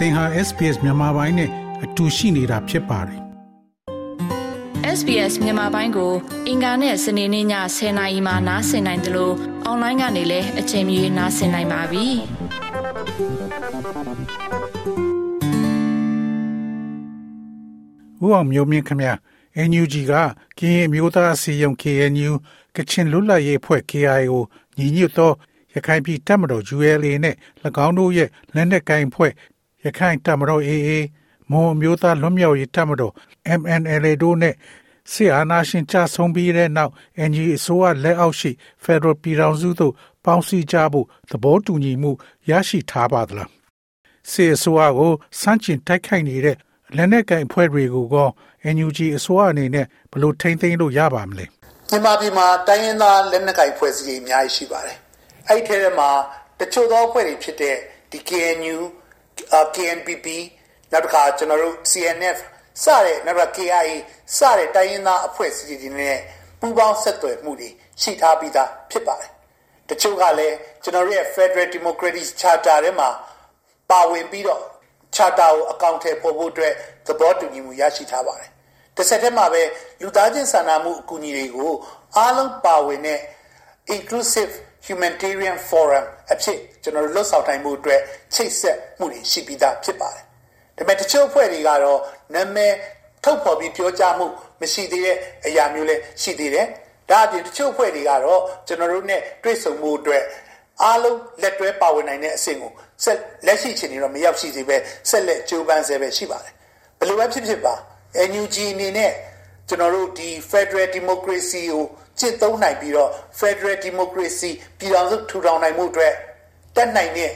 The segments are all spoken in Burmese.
သင်ဟာ SPS မြန်မာပိုင်းနဲ့အတူရှိနေတာဖြစ်ပါတယ် SBS မြန်မာပိုင်းကို အင်ကာနဲ့စနေနေ့ည10:00နာရီမှနားဆင်နိုင်တယ်လို့အွန်လိုင်းကနေလည်းအချိန်မီနားဆင်နိုင်ပါပြီ။ဦးအောင်မျိုးမြင့်ခမ NUG ကကရင်မျိုးသားအစည်းအရုံး KNU ကချင်လွတ်လပ်ရေးအဖွဲ့ KIO ညီညွတ်သောရခိုင်ပြည်တပ်မတော် ULA နဲ့၎င်းတို့ရဲ့လက်နက်ကိုင်ဖွဲ့ ရခိုင်တပ်မတော် AA မွန်မျိုးသားလွတ်မြောက်ရေးတပ်မတော် MNLA တို့နဲ့ဆီအာနာရှင်ကြဆုံးပြီးတဲ့နောက် NG အစိုးရလက်အောက်ရှိ Federal ပြည်ထောင်စုသို့ပေါင်းစည်းကြဖို့သဘောတူညီမှုရရှိထားပါသလားဆီအစိုးရကိုစန့်ကျင်တိုက်ခိုက်နေတဲ့လက်နက်ကင်အဖွဲ့တွေကိုကော NUG အစိုးရအနေနဲ့ဘလို့ထိမ့်သိမ်းလို့ရပါမလဲမြန်မာပြည်မှာတိုင်းရင်းသားလက်နက်ကင်ဖွဲ့စည်းရေးအများကြီးရှိပါတယ်အဲ့ဒီထဲမှာတချို့သောအဖွဲ့တွေဖြစ်တဲ့ဒီ KNU KNPP နောက်တစ်ခါကျွန်တော်တို့ CNF စတဲ့နောက်တစ်ခါ KIA စတဲ့တိုင်းရင်းသားအဖွဲ့အစည်းတွေနဲ့ပူးပေါင်းဆက်သွယ်မှုတွေရှိထားပြီးသားဖြစ်ပါတယ်တချို့ကလည်းကျွန်တော်တို့ရဲ့ Federal Democratic Charter ထဲမှာပါဝင်ပြီးတော့ Charter ကိုအကောင့်ထဲပေါ်ဖို့အတွက်သဘောတူညီမှုရရှိထားပါတယ်တစ်ဆက်တည်းမှာပဲလူသားချင်းစာနာမှုအကူအညီတွေကိုအားလုံးပါဝင်တဲ့ inclusive humanitarian forum အဖြစ်ကျွန်တော်တို့လွတ်ဆောင်နိုင်မှုအတွက်ချိတ်ဆက်မှုတွေရှိပြီးသားဖြစ်ပါတယ်။ဒါပေမဲ့တချို့အဖွဲ့တွေကတော့နာမည်ထုတ်ဖော်ပြီးပြောကြားမှုမရှိသေးတဲ့အရာမျိုးလည်းရှိသေးတယ်။ဒါအပြင်တချို့အဖွဲ့တွေကတော့ကျွန်တော်တို့ ਨੇ တွေ့ဆုံမှုအတွက်အားလုံးလက်တွဲပါဝင်နိုင်တဲ့အဆင့်ကိုဆက်လက်ရှိချင်နေတော့မရောက်ရှိသေးပဲဆက်လက်ကြိုးပမ်းဆဲပဲရှိပါတယ်။ဘယ်လိုပဲဖြစ်ဖြစ်ပါ NUG အနေနဲ့ကျွန်တော်တို့ဒီ Federal Democracy ကို ကျင့်သုံးနိုင်ပြီးတော့ Federal Democracy ပြည်ထောင်စုထူထောင်နိုင်မှုအတွက်တက်နိုင်တဲ့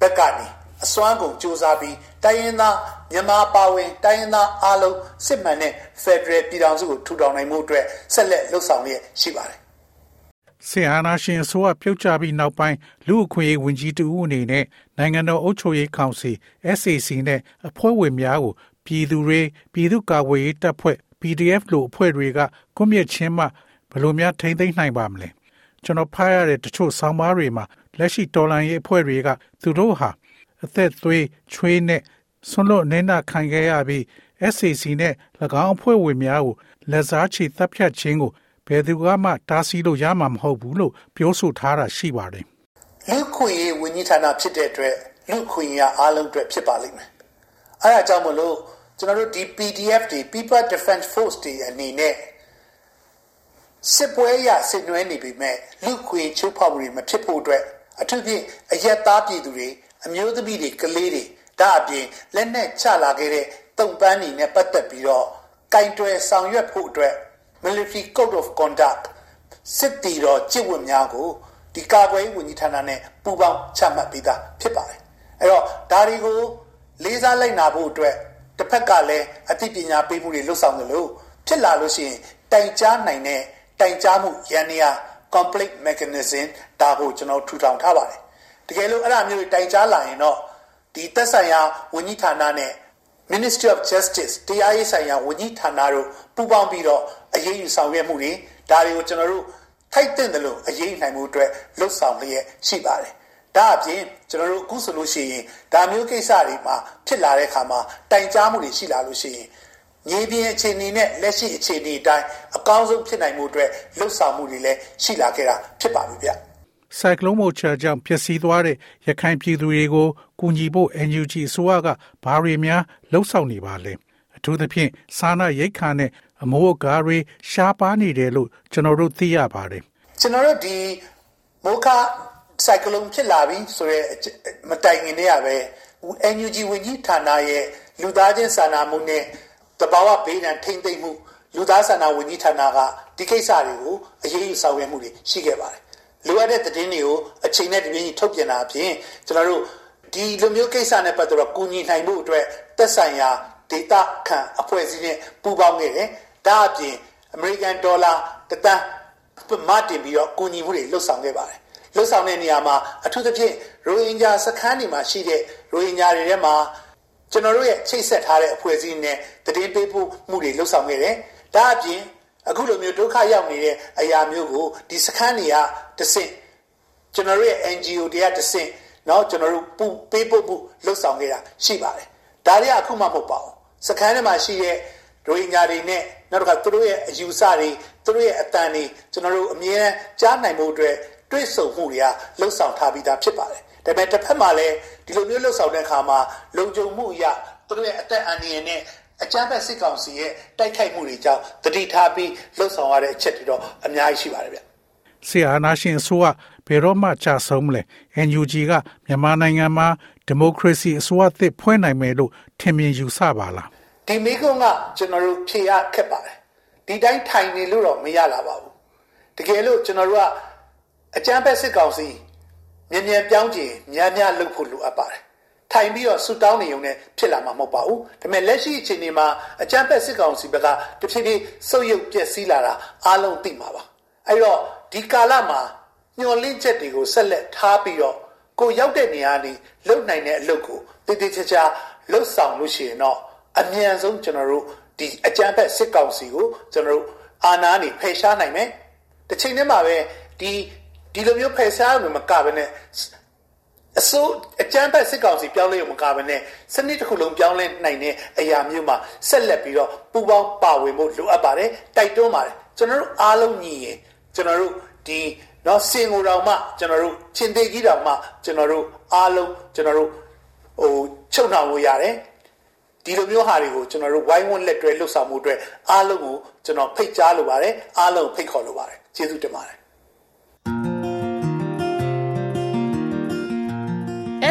ဘက်ကနေအစွမ်းကုန်စ조사ပြီးတိုင်းရင်းသားမြန်မာပါဝင်တိုင်းရင်းသားအားလုံးစစ်မှန်တဲ့ Federal ပြည်ထောင်စုကိုထူထောင်နိုင်မှုအတွက်ဆက်လက်လှုပ်ဆောင်ရရှိပါတယ်ဆီအာနာရှင်အစိုးရပြုတ်ကျပြီးနောက်ပိုင်းလူအခွင့်အရေးဝန်ကြီးတူအနေနဲ့နိုင်ငံတော်အုပ်ချုပ်ရေးကောင်စီ SAC နဲ့အဖွဲ့ဝင်များကိုပြည်သူတွေပြည်သူ့ကာကွယ်ရေးတပ်ဖွဲ့ PDF လို့အဖွဲ့တွေကကွန်မြင့်ချင်းမှ ဘယ်လိုများထိမ့်သိမ့်နိုင်ပါမလဲကျွန်တော်ဖားရတဲ့တချို့ဆောင်းပါးတွေမှာလက်ရှိတော်လှန်ရေးအဖွဲ့တွေကသူတို့ဟာအသက်သွေးချွေးနဲ့ဆွလွတ်နေနာခံခဲ့ရပြီး SAC နဲ့၎င်းအဖွဲ့ဝင်များကိုလက်စားချေတပ်ဖြတ်ခြင်းကိုဘယ်သူကမှတားဆီးလို့ရမှာမဟုတ်ဘူးလို့ပြောဆိုထားတာရှိပါတယ်လူခွင့်ရေးဝန်ကြီးဌာနဖြစ်တဲ့အတွက်လူခွင့်ရအားလုံးအတွက်ဖြစ်ပါလိမ့်မယ်အဲဒါကြောင့်မလို့ကျွန်တော်တို့ဒီ PDF တွေ People Defense Force တွေအနေနဲ့ စစ်ပွဲရဆင်နွှဲနေပြီမဲ့လူခွေချိုးဖောက်မှုတွေမဖြစ်ဖို့အတွက်အထူးဖြင့်အရက်သားပြည်သူတွေအမျိုးသမီးတွေကလေးတွေဒါအပြင်လက်နက်ချလာခဲ့တဲ့တုံပန်းတွေနဲ့ပတ်သက်ပြီးတော့ကင်တွယ်ဆောင်ရွက်ဖို့အတွက် Military Code of Conduct စစ်တီတော်ကျင့်ဝတ်များကိုဒီကာကွယ်ဝန်ကြီးဌာနနဲ့ပူးပေါင်းချမှတ်ပြီးသားဖြစ်ပါတယ်အဲ့တော့ဒါတွေကိုလေးစားလိုက်နာဖို့အတွက်တစ်ဖက်ကလည်းအသိပညာပေးမှုတွေလှုပ်ဆောင်တယ်လို့ဖြစ်လာလို့ရှိရင်တိုင်ကြားနိုင်တဲ့ တိုင်ကြားမှုရန်နေရာ complete mechanism ဒါကိုကျွန်တော်ထူထောင်ထားပါတယ်တကယ်လို့အဲ့ဒါမျိုးတိုင်ကြားလာရင်တော့ဒီသက်ဆိုင်ရာဝန်ကြီးဌာနနဲ့ Ministry of Justice တရားရေးဆိုင်ရာဝန်ကြီးဌာနတို့ပူးပေါင်းပြီးတော့အရေးယူဆောင်ရွက်မှုတွေဒါတွေကိုကျွန်တော်တို့ထိုက်တဲ့တယ်လို့အရေးနိုင်မှုအတွက်လှုပ်ဆောင်လျက်ရှိပါတယ်ဒါအပြင်ကျွန်တော်တို့အခုဆိုလို့ရှိရင်ဒါမျိုးကိစ္စတွေမှာဖြစ်လာတဲ့အခါမှာတိုင်ကြားမှုတွေရှိလာလို့ရှိရင် မြေပြင်အခြေအနေနဲ့လက်ရှိအခြေအနေအတိုင်းအကောင်းဆုံးဖြစ်နိုင်မှုအတွက်လှုပ်ဆောင်မှုတွေလည်းရှိလာခဲ့တာဖြစ်ပါပြီဗျ။ဆိုင်ကလုန်းမိုချာကြောင့်ဖြစ်စည်းသွားတဲ့ရခိုင်ပြည်သူတွေကိုကူညီဖို့ NUG အစိုးရကဘာတွေများလှုပ်ဆောင်နေပါလဲ။အထူးသဖြင့်စားနာရိတ်ခါနဲ့အမိုးအကားတွေရှားပါနေတယ်လို့ကျွန်တော်တို့သိရပါတယ်။ကျွန်တော်တို့ဒီမိုခါဆိုင်ကလုန်းဖြစ်လာပြီဆိုရဲမတိုင်ခင်တည်းကပဲ NUG ဝန်ကြီးဌာနရဲ့လူသားချင်းစာနာမှုနဲ့ တဘာဝဘေးဒဏ်ထိမ့်သိမ့်မှုလူသားစာနာဝန်ကြီးဌာနကဒီကိစ္စတွေကိုအရေးယူဆောင်ရွက်မှုတွေရှိခဲ့ပါတယ်လိုအပ်တဲ့သတင်းတွေကိုအချိန်နဲ့တပြေးညီထုတ်ပြန်တာအပြင်ကျွန်တော်တို့ဒီလိုမျိုးကိစ္စနဲ့ပတ်သက်တော့ကူညီနိုင်မှုအတွက်သက်ဆိုင်ရာ data ခံအဖွဲ့အစည်းနဲ့ပူးပေါင်းခဲ့တယ်ဒါအပြင် American Dollar တသန်းမတင်ပြီးတော့ကူညီမှုတွေလှုပ်ဆောင်ခဲ့ပါတယ်လှုပ်ဆောင်တဲ့နေရာမှာအထူးသဖြင့်ရိုဟင်ဂျာစခန်းတွေမှာရှိတဲ့ရိုဟင်ဂျာတွေထဲမှာ ကျွန်တော်တို့ရဲ့ချိတ်ဆက်ထားတဲ့အဖွဲ့အစည်းနဲ့တည်ပေးဖို့မှုတွေလှုပ်ဆောင်ခဲ့တယ်။ဒါအပြင်အခုလိုမျိုးဒုက္ခရောက်နေတဲ့အရာမျိုးကိုဒီစခန်းတွေကတဆင့်ကျွန်တော်တို့ရဲ့ NGO တွေကတဆင့် เนาะကျွန်တော်တို့ပူပေးပို့မှုလှုပ်ဆောင်ခဲ့တာရှိပါတယ်ဒါတွေကအခုမှမဟုတ်ပါဘူးစခန်းထဲမှာရှိတဲ့ဒိုင်ညာတွေနဲ့နောက်တစ်ခါသူတို့ရဲ့အယူဆတွေသူတို့ရဲ့အတန်တွေကျွန်တော်တို့အမြဲကြားနိုင်မှုအတွက်တွေးဆုံမှုတွေကလှုပ်ဆောင်ထားပြီးသားဖြစ်ပါတယ် ဒါပေမဲ့တစ်ဖက်မှာလည်းဒီလိုမျိုးလှုပ်ဆောင်တဲ့အခါမှာလုံခြုံမှုအရသူတို့ရဲ့အသက်အန္တရာယ်နဲ့အကြမ်းဖက်စစ်ကောင်စီရဲ့တိုက်ခိုက်မှုတွေကြောင့်တတိထားပြီးလှုပ်ဆောင်ရတဲ့အချက်တွေတော့အများကြီးရှိပါတယ်ဗျဆီအာနာရှင်အစိုးရဘယ်တော့မှချဆုံးမလဲ NUG ကမြန်မာနိုင်ငံမှာဒီမိုကရေစီအစိုးရသစ်ဖွဲ့နိုင်မယ်လို့ထင်မြင်ယူဆပါလားဒီမိကုန်းကကျွန်တော်တို့ဖြေရခက်ပါတယ်ဒီတိုင်းထိုင်နေလို့တော့မရလာပါဘူးတကယ်လို့ကျွန်တော်တို့ကအကြမ်းဖက်စစ်ကောင်စီ မြန်မြန်ပြောင်းကျင်များများလုပ်ဖို့လိုအပ်ပါတယ်ထိုင်ပြီးတော့ဆူတောင်းနေုံနဲ့ဖြစ်လာမှာမဟုတ်ပါဘူးဒါပေမဲ့လက်ရှိအချိန်ဒီမှာအကြမ်းဖက်စစ်ကောင်စီဘက်ကတဖြည်းဖြည်းဆုတ်ယုတ်ပျက်စီးလာတာအားလုံးသိမှာပါအဲ့တော့ဒီကာလမှာညှော်လင့်ချက်တွေကိုဆက်လက်ထားပြီးတော့ကိုရောက်တဲ့နေရာနေလုံနိုင်တဲ့အလုပ်ကိုတည်တည်ချာချာလှုပ်ဆောင်လို့ရှိရင်တော့အမြန်ဆုံးကျွန်တော်တို့ဒီအကြမ်းဖက်စစ်ကောင်စီကိုကျွန်တော်တို့အာဏာနေဖယ်ရှားနိုင်မယ်တစ်ချိန်တည်းမှာပဲဒီ ဒီလိုမျိုးဖယ်ရှားလို့မကဘဲနဲ့အစိုးအကြမ်းဖက်စစ်ကောင်စီပြောင်းလဲရုံမကဘဲနဲ့စနစ်တစ်ခုလုံးပြောင်းလဲနိုင်တဲ့အရာမျိုးမှာဆက်လက်ပြီးတော့ပူပေါင်းပါဝင်ဖို့လိုအပ်ပါတယ်တိုက်တွန်းပါတယ်ကျွန်တော်တို့အားလုံးညီရင်ကျွန်တော်တို့ဒီနော်စင်ကိုတောင်မှကျွန်တော်တို့ချင်းသေးကြီးတောင်မှကျွန်တော်တို့အားလုံးကျွန်တော်တို့ဟိုချုပ်နှောင်လို့ရတယ်ဒီလိုမျိုးဟာတွေကိုကျွန်တော်တို့ဝိုင်းဝန်းလက်တွဲလှုပ်ဆောင်မှုအတွက်အားလုံးကိုကျွန်တော်ဖိတ်ကြားလိုပါတယ်အားလုံးဖိတ်ခေါ်လိုပါတယ်ကျေးဇူးတင်ပါတယ်